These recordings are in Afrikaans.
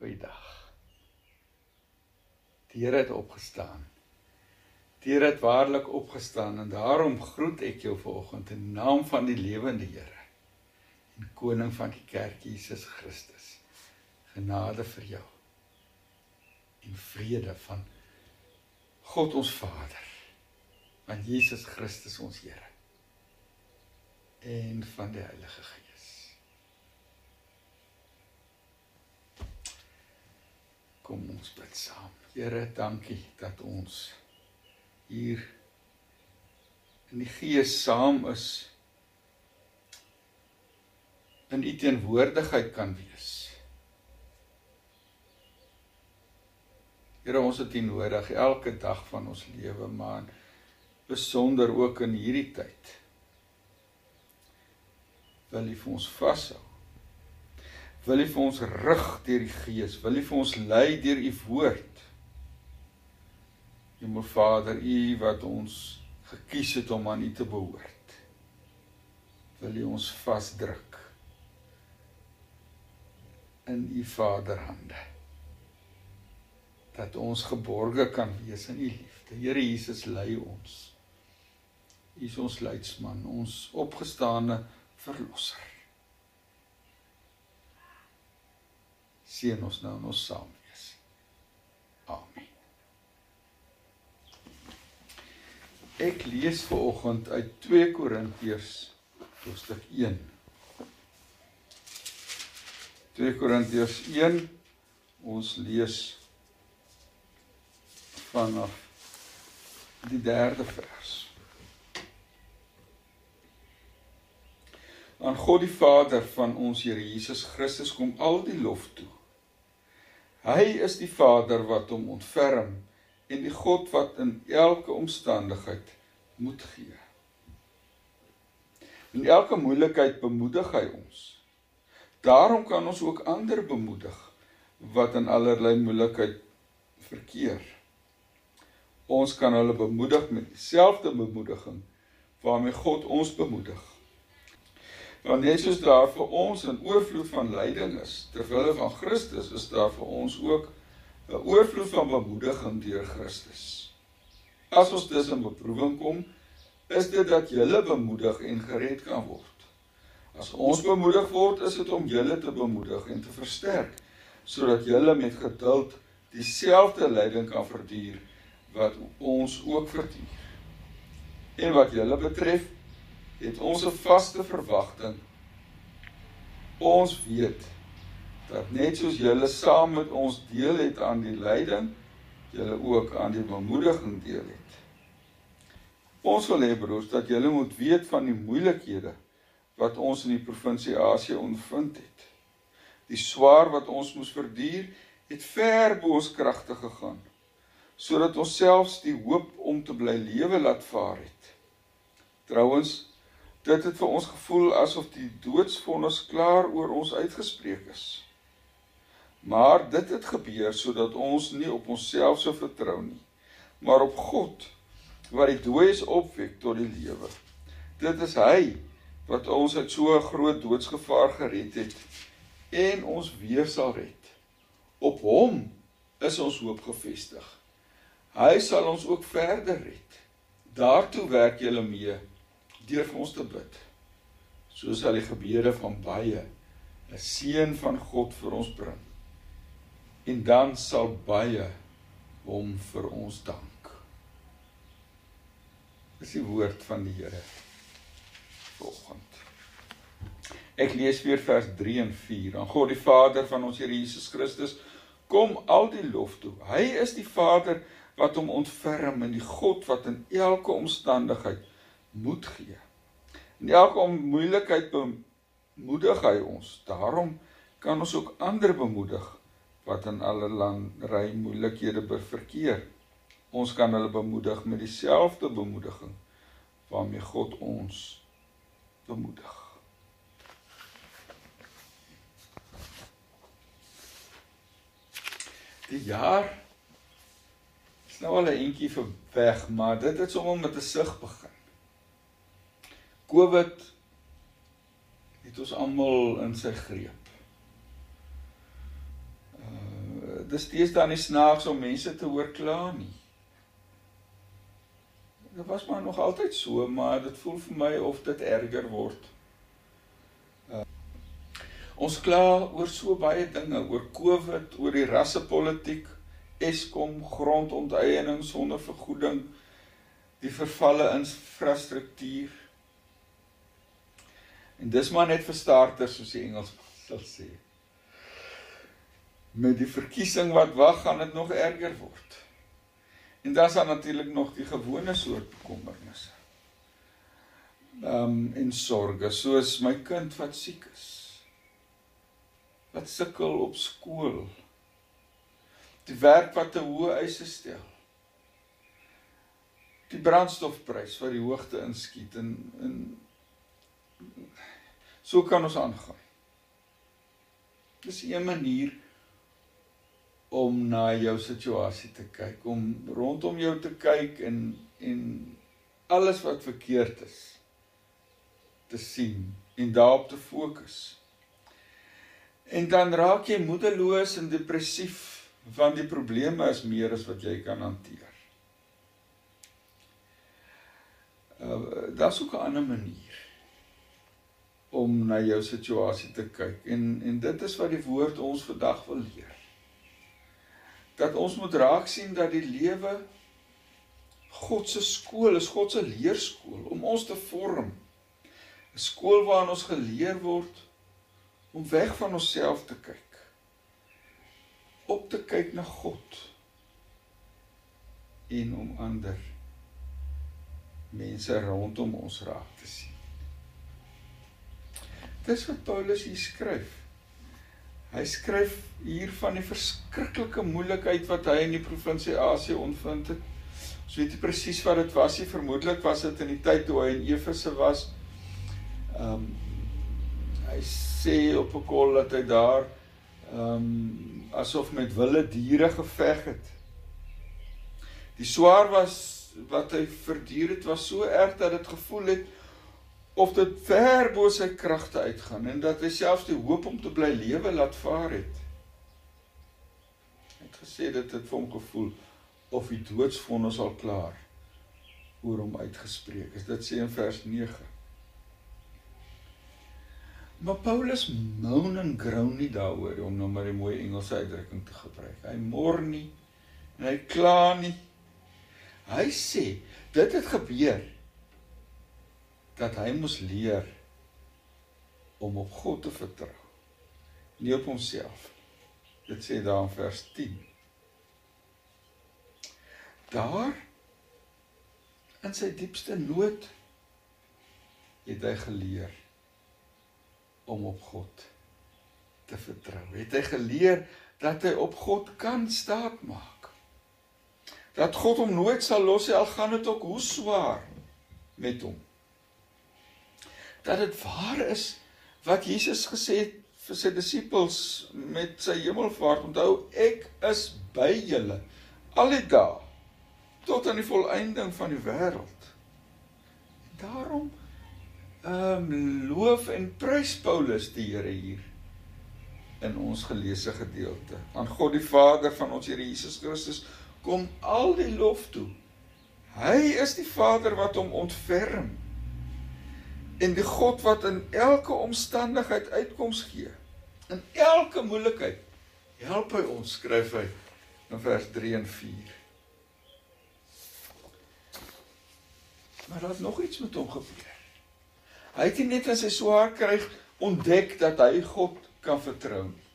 Goeiedag. Die Here het opgestaan. Die Here het waarlik opgestaan en daarom groet ek jou vanoggend in naam van die lewende Here en koning van die kerk Jesus Christus. Genade vir jou en vrede van God ons Vader, van Jesus Christus ons Here en van die Heilige Gees. Kom ons bid saam. Here, dankie dat ons hier in die Gees saam is. In U teenwoordigheid kan wees. Here, ons het U nodig elke dag van ons lewe, maar besonder ook in hierdie tyd. Wil U vir ons vashou? Wil U vir ons rig deur die Gees? Wil U vir ons lei deur U woord? Hemel Vader, U wat ons gekies het om aan U te behoort. Wil U ons vasdruk in U Vaderhande? Dat ons geborge kan wees in U liefde. Here Jesus lei ons. U is ons leidsman, ons opgestane verlosser. Seën ons nou in ons saam wees. Amen. Ek lees ver oggend uit 2 Korintiërs hoofstuk 1. 2 Korintiërs 1 ons lees vanaf die derde vers. Aan God die Vader van ons Here Jesus Christus kom al die lof toe Hy is die Vader wat hom ontferm en die God wat in elke omstandigheid moed gee. In elke moeilikheid bemoedig hy ons. Daarom kan ons ook ander bemoedig wat in allerlei moeilikheid verkeer. Ons kan hulle bemoedig met dieselfde bemoediging waarmee God ons bemoedig. Want net soos daar vir ons 'n oorvloed van lyding is ter wille van Christus, is daar vir ons ook 'n oorvloed van bemoediging deur Christus. As ons dus in beproewing kom, is dit dat julle bemoedig en gered kan word. As ons bemoedig word, is dit om julle te bemoedig en te versterk sodat julle met geduld dieselfde lyding kan verduur wat ons ook verduur. En wat julle betref, het ons 'n vaste verwagting. Ons weet dat net soos julle saam met ons deel het aan die lyding, julle ook aan die bemoediging deel het. Ons wil hê broers dat julle moet weet van die moeilikhede wat ons in die provinsie Asië ondervind het. Die swaar wat ons moes verduur, het ver bo ons kragte gegaan sodat ons selfs die hoop om te bly lewe laat vaar het. Trouwens Dit het vir ons gevoel asof die doodsvonnis klaar oor ons uitgespreek is. Maar dit het gebeur sodat ons nie op onsself sou vertrou nie, maar op God wat die dooies opwek tot die lewe. Dit is hy wat ons uit so 'n groot doodsgevaar gered het en ons weer sal red. Op hom is ons hoop gefestig. Hy sal ons ook verder red. Daartoe werk julle mee deur vir ons te bid. So sal die gebede van baie 'n seën van God vir ons bring. En dan sal baie hom vir ons dank. Dis die woord van die Here vanoggend. Ek lees weer vers 3 en 4. Aan God die Vader van ons Here Jesus Christus kom al die lof toe. Hy is die Vader wat hom ontferm en die God wat in elke omstandigheid moed gee. In elke moeilikheid bemoedig hy ons. Daarom kan ons ook ander bemoedig wat in allerlei moeilikhede verkeer. Ons kan hulle bemoedig met dieselfde bemoediging waarmee God ons bemoedig. Die jaar is nou al 'n entjie verweg, maar dit het sommer met 'n sig begin. Covid het ons almal in sy greep. Uh dis steeds dan nie snaaks om mense te hoor kla nie. Dit was maar nog altyd so, maar dit voel vir my of dit erger word. Uh, ons kla oor so baie dinge, oor COVID, oor die rassepolitiek, Eskom, grondonteiening sonder vergoeding, die vervalle infrastruktuur. En dis maar net vir starters soos die Engelsman sal sê. Met die verkiesing wat wag, gaan dit nog erger word. En dan daar natuurlik nog die gewone soort bekommernisse. Ehm um, en sorges, soos my kind wat siek is. Wat sukkel op skool. Die werk wat te hoë eise stel. Die brandstofprys wat die hoogte inskiet en in so kan ons aangaan. Dis 'n manier om na jou situasie te kyk, om rondom jou te kyk en en alles wat verkeerd is te sien en daarop te fokus. En dan raak jy moedeloos en depressief want die probleme is meer as wat jy kan hanteer. Uh daar's ook 'n ander manier om na jou situasie te kyk en en dit is wat die woord ons vandag wil leer dat ons moet raak sien dat die lewe God se skool is, God se leerskool om ons te vorm. 'n Skool waarin ons geleer word om weg van onsself te kyk. Op te kyk na God en om ander mense rondom ons raak te sien. Dis wat Paulus hier skryf. Hy skryf hier van die verskriklike moeilikheid wat hy in die provinsie Asië ondervind het. Ons weet nie presies wat dit was nie, vermoedelik was dit in die tyd toe hy in Efese was. Ehm um, hy sê op 'n kol dat hy daar ehm um, asof met wilde diere geveg het. Die swaar was wat hy verduur het was so erg dat dit gevoel het of dit ver bo sy kragte uitgaan en dat hy selfs die hoop om te bly lewe laat vaar het. Hy het gesê dit het vir hom gevoel of die doodsvonnis al klaar oor hom uitgespreek is. Dit sê in vers 9. Maar Paulus moan en groan nie daaroor om nou maar 'n mooi Engelse uitdrukking te gebruik. Hy mor nie en hy kla nie. Hy sê dit het gebeur dat hy moes leer om op God te vertrou. Nie op homself. Dit sê daar in vers 10. Daar in sy diepste nood het hy geleer om op God te vertrou. Het hy geleer dat hy op God kan staatmaak. Dat God hom nooit sal los nie al gaan dit ook hoe swaar met hom dat dit waar is wat Jesus gesê het vir sy disippels met sy hemelvaart. Onthou, ek is by julle al die dae tot aan die volëinding van die wêreld. Daarom ehm um, loof en prys Paulus die Here hier in ons geleesde gedeelte. Aan God die Vader van ons Here Jesus Christus kom al die lof toe. Hy is die Vader wat hom ontferm en die God wat in elke omstandigheid uitkoms gee. In elke moeilikheid help hy ons, skryf hy in vers 3 en 4. Maar daar het nog iets met hom gebeur. Hy het nie net in sy swaar kry ontdek dat hy God kan vertrou nie.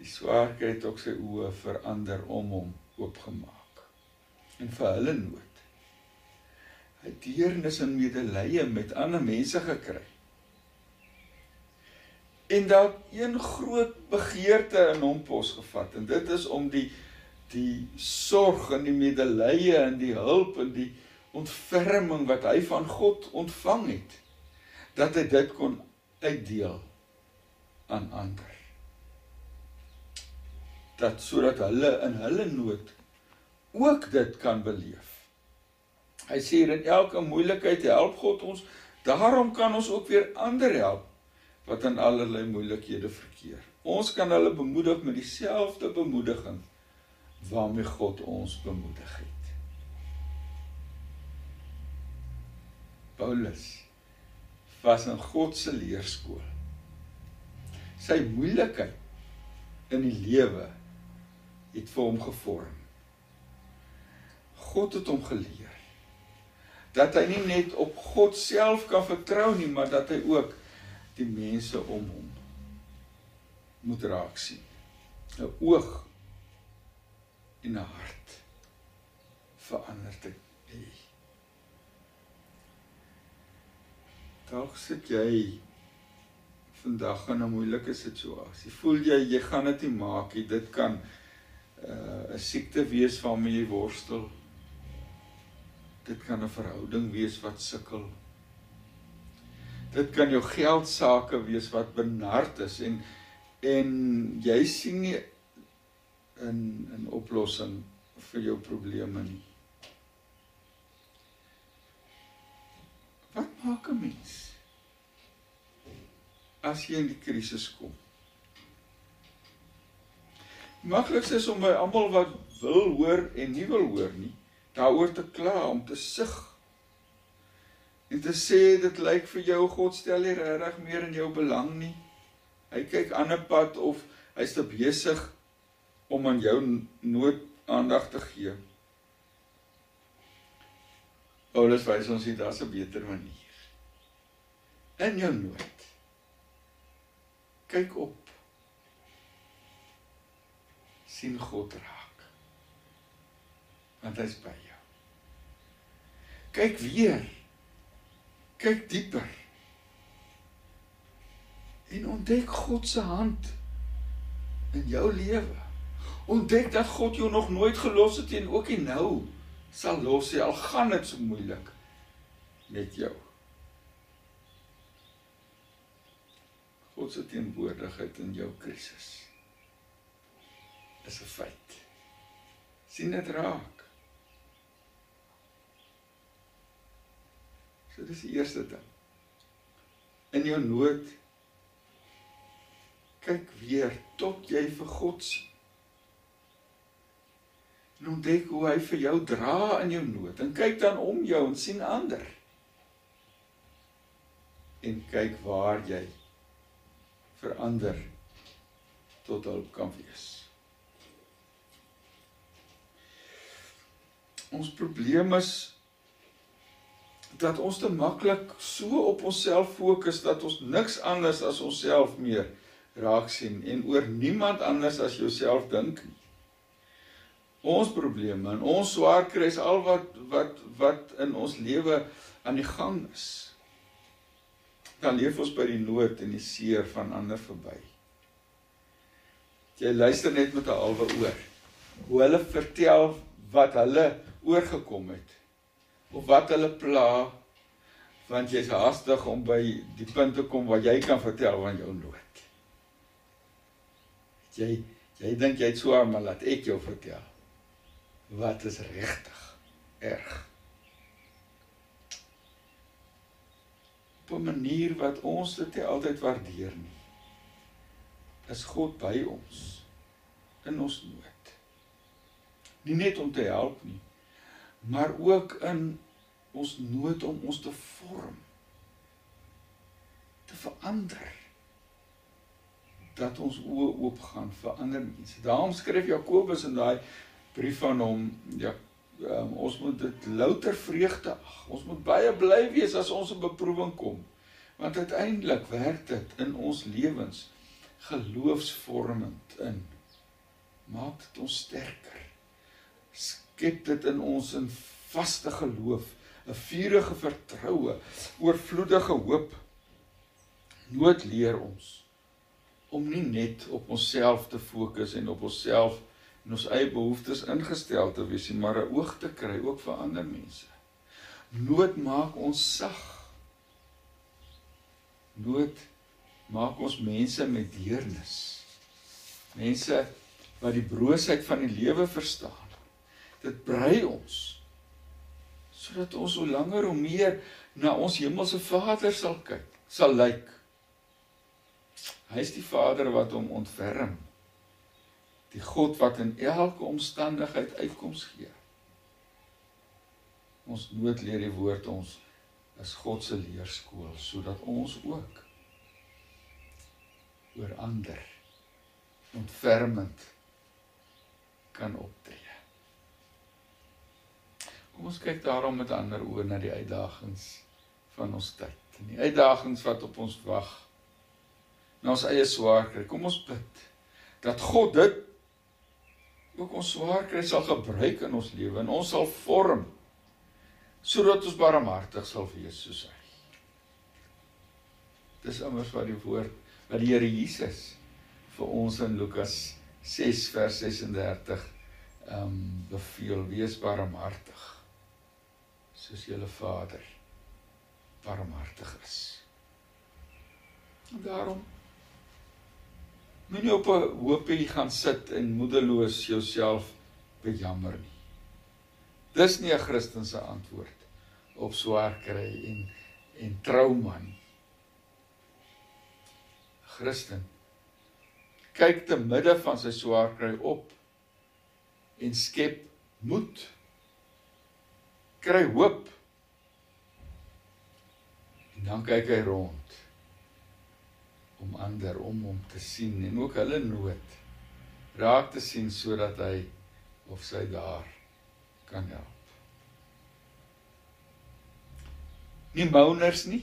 Die swaarheid het ook sy oë verander om hom oopgemaak en vir hulle nood deernis en medelee met ander mense gekry. En daar een groot begeerte in hom posgevat en dit is om die die sorg en die medelee en die hulp en die ontferming wat hy van God ontvang het dat hy dit kon uitdeel aan ander. Dat sodat hulle in hulle nood ook dit kan beleef. Hy sê in elke moeilikheid help God ons. Daarom kan ons ook weer ander help wat in allerlei moeilikhede verkeer. Ons kan hulle bemoedig met dieselfde bemoediging waarmee God ons bemoedig het. Paulus was in God se leerskool. Sy moeilikheid in die lewe het vir hom gevorm. God het hom geleer dat hy nie net op God self kan vertrou nie, maar dat hy ook die mense om hom moet raak sien. 'n Oog en 'n hart verander te hê. Dalk sit jy vandag in 'n moeilike situasie. Voel jy jy gaan dit nie maak nie. Dit kan uh, 'n siekte wees waarmee jy worstel. Dit kan 'n verhouding wees wat sukkel. Dit kan jou geld sake wees wat benard is en en jy sien nie 'n 'n oplossing vir jou probleme nie. Wat maak 'n mens as jy in die krisis kom? Maklikste is om by almal wat wil hoor en nie wil hoor nie daaroor te kla, om te sug en te sê dit lyk vir jou God stel nie regtig meer in jou belang nie. Hy kyk ander pad of hy's te besig om aan jou nood aandag te gee. Paulus wys ons hier daar's 'n beter manier. In jou nood. Kyk op. sien God raak. Want hy's by jou. Kyk weer. Kyk dieper. En ontdek God se hand in jou lewe. Ontdek dat God jou nog nooit gelos het en ook nie nou sal los nie al gaan dit so moeilik met jou. God se teenwoordigheid in jou krisis is 'n feit. sien dit raak. So dis die eerste ding. In jou nood kyk weer tot jy vir God sien. En ontdek hoe hy vir jou dra in jou nood en kyk dan om jou en sien ander. En kyk waar jy verander tot hulp kan wees. Ons probleem is dat ons te maklik so op onsself fokus dat ons niks anders as onsself meer raak sien en oor niemand anders as jouself dink nie. Ons probleme en ons swaar kry is al wat wat wat in ons lewe aan die gang is. Dan leef ons by die nood en die seer van ander verby. Jy luister net met 'n halwe oor. Hoe hulle vertel wat hulle oorgekom het of wat hulle pla want jy's haastig om by die punt te kom waar jy kan vertel van jou nood. Jy jy dink jy het so maar laat ek jou vertel. Wat is regtig erg? Op 'n manier wat ons dit nie altyd waardeer nie. Is God by ons in ons nood. Nie net om te help nie, maar ook in ons nood om ons te vorm te verander dat ons oë oop gaan vir ander mense. Daarom skryf Jakobus in daai brief van hom ja um, ons moet dit louter vreugde ag. Ons moet baie bly wees as ons op beproewing kom. Want uiteindelik werk dit in ons lewens geloofsvormend in. Maak dit ons sterker. Skep dit in ons 'n vaste geloof 'n vurige vertroue, oorvloedige hoop. Nood leer ons om nie net op onsself te fokus en op onsself en ons eie behoeftes ingestel te wees nie, maar 'n oog te kry ook vir ander mense. Nood maak ons sag. Nood maak ons mense met deernis. Mense wat die broosheid van die lewe verstaan. Dit brei ons sodat ons hoe langer hoe meer na ons hemelse Vader sal kyk, sal lyk. Hy is die Vader wat hom ontferm. Die God wat in elke omstandigheid uitkoms gee. Ons nood leer die woord ons is God se leerskool sodat ons ook oor ander ontfermend kan optree. Kom ons kyk daarom met ander oë na die uitdagings van ons tyd. En die uitdagings wat op ons wag. Na ons eie swaar kry. Kom ons bid dat God dit ook ons swaar kry sal gebruik in ons lewe en ons sal vorm sodat ons barmhartig sal wees soos hy. Dis immers wat die woord wat die Here Jesus vir ons in Lukas 6 vers 36 ehm um, beveel wees barmhartig soos julle Vader barmhartig is. En daarom moenie op 'n hoopie gaan sit en moedeloos jouself bejammer nie. Dis nie 'n Christelike antwoord op swaar kry en en trauma nie. Christen kyk te midde van sy swaar kry op en skep moed. Kry hoop. En dan kyk hy rond om ander om hom te sien en ook hulle nood raak te sien sodat hy of sy daar kan help. Nie mouners nie,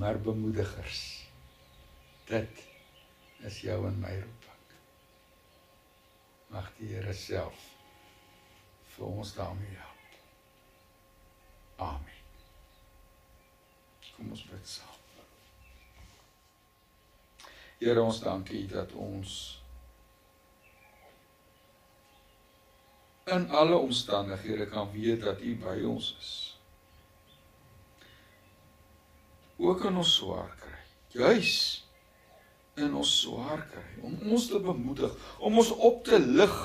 maar bemoedigers. Dit is jou en my roeping. Mag die Here self vir ons daarmee help. Amen. Kom ons bid saam. Here ons dankie dat ons in alle omstandighede kan weet dat U by ons is. Ook in ons swaar kry. Juis in ons swaar kry om ons te bemoedig, om ons op te lig,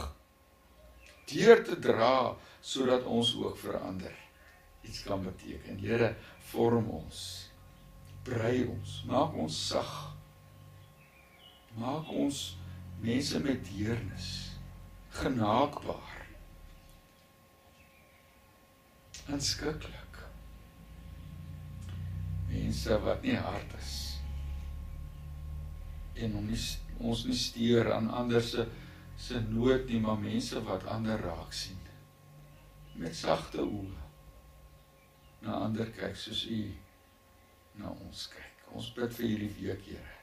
deur te dra sodat ons ook verander. Iets kan beteken. Here, vorm ons. Brei ons, maak ons sag. Maak ons mense met deernis genaakbaar. Aanskiklik mense wat nie hard is en om nie, ons nie steur aan ander se se nood nie maar mense wat ander raak sien met sagte oë na ander kyk soos u na ons kyk ons bid vir hierdie week Here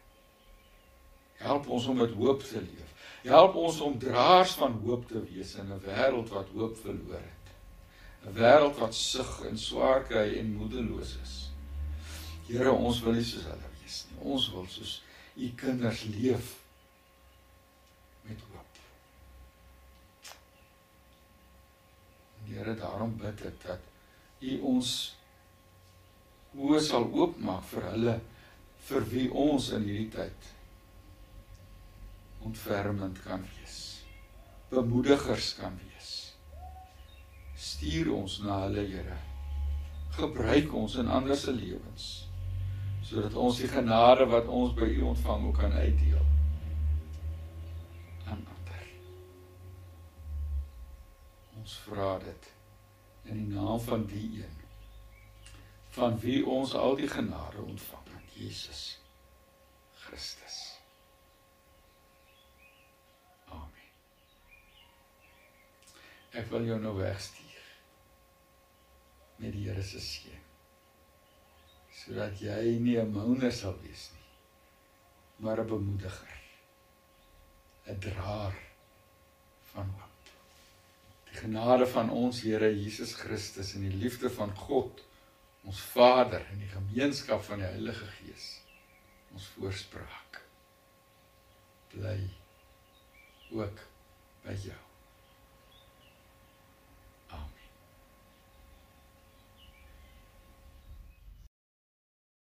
Help ons om met hoop te leef. Help ons om draers van hoop te wees in 'n wêreld wat hoop verloor het. 'n Wêreld wat sug en swaar kry en moedeloos is. Here, ons wil nie soos hulle wees nie. Ons wil soos u kinders leef met hoop. Here, daarom bid ek dat u ons oë sal oopmaak vir hulle vir wie ons in hierdie tyd ontfermend kan wees. Bemoedigers kan wees. Stuur ons na hulle Here. Gebruik ons in ander se lewens sodat ons die genade wat ons by U ontvang ook kan uitdeel aan ander. Ons vra dit in die naam van die een van wie ons al die genade ontvang, Jesus Christus. Ek wil jou nou wegstuur met die Here se seën. Sodat jy nie 'n mouner sal wees nie, maar 'n bemoediger. 'n draer van hoop. Genade van ons Here Jesus Christus en die liefde van God, ons Vader en die gemeenskap van die Heilige Gees ons voorspraak bly ook by jou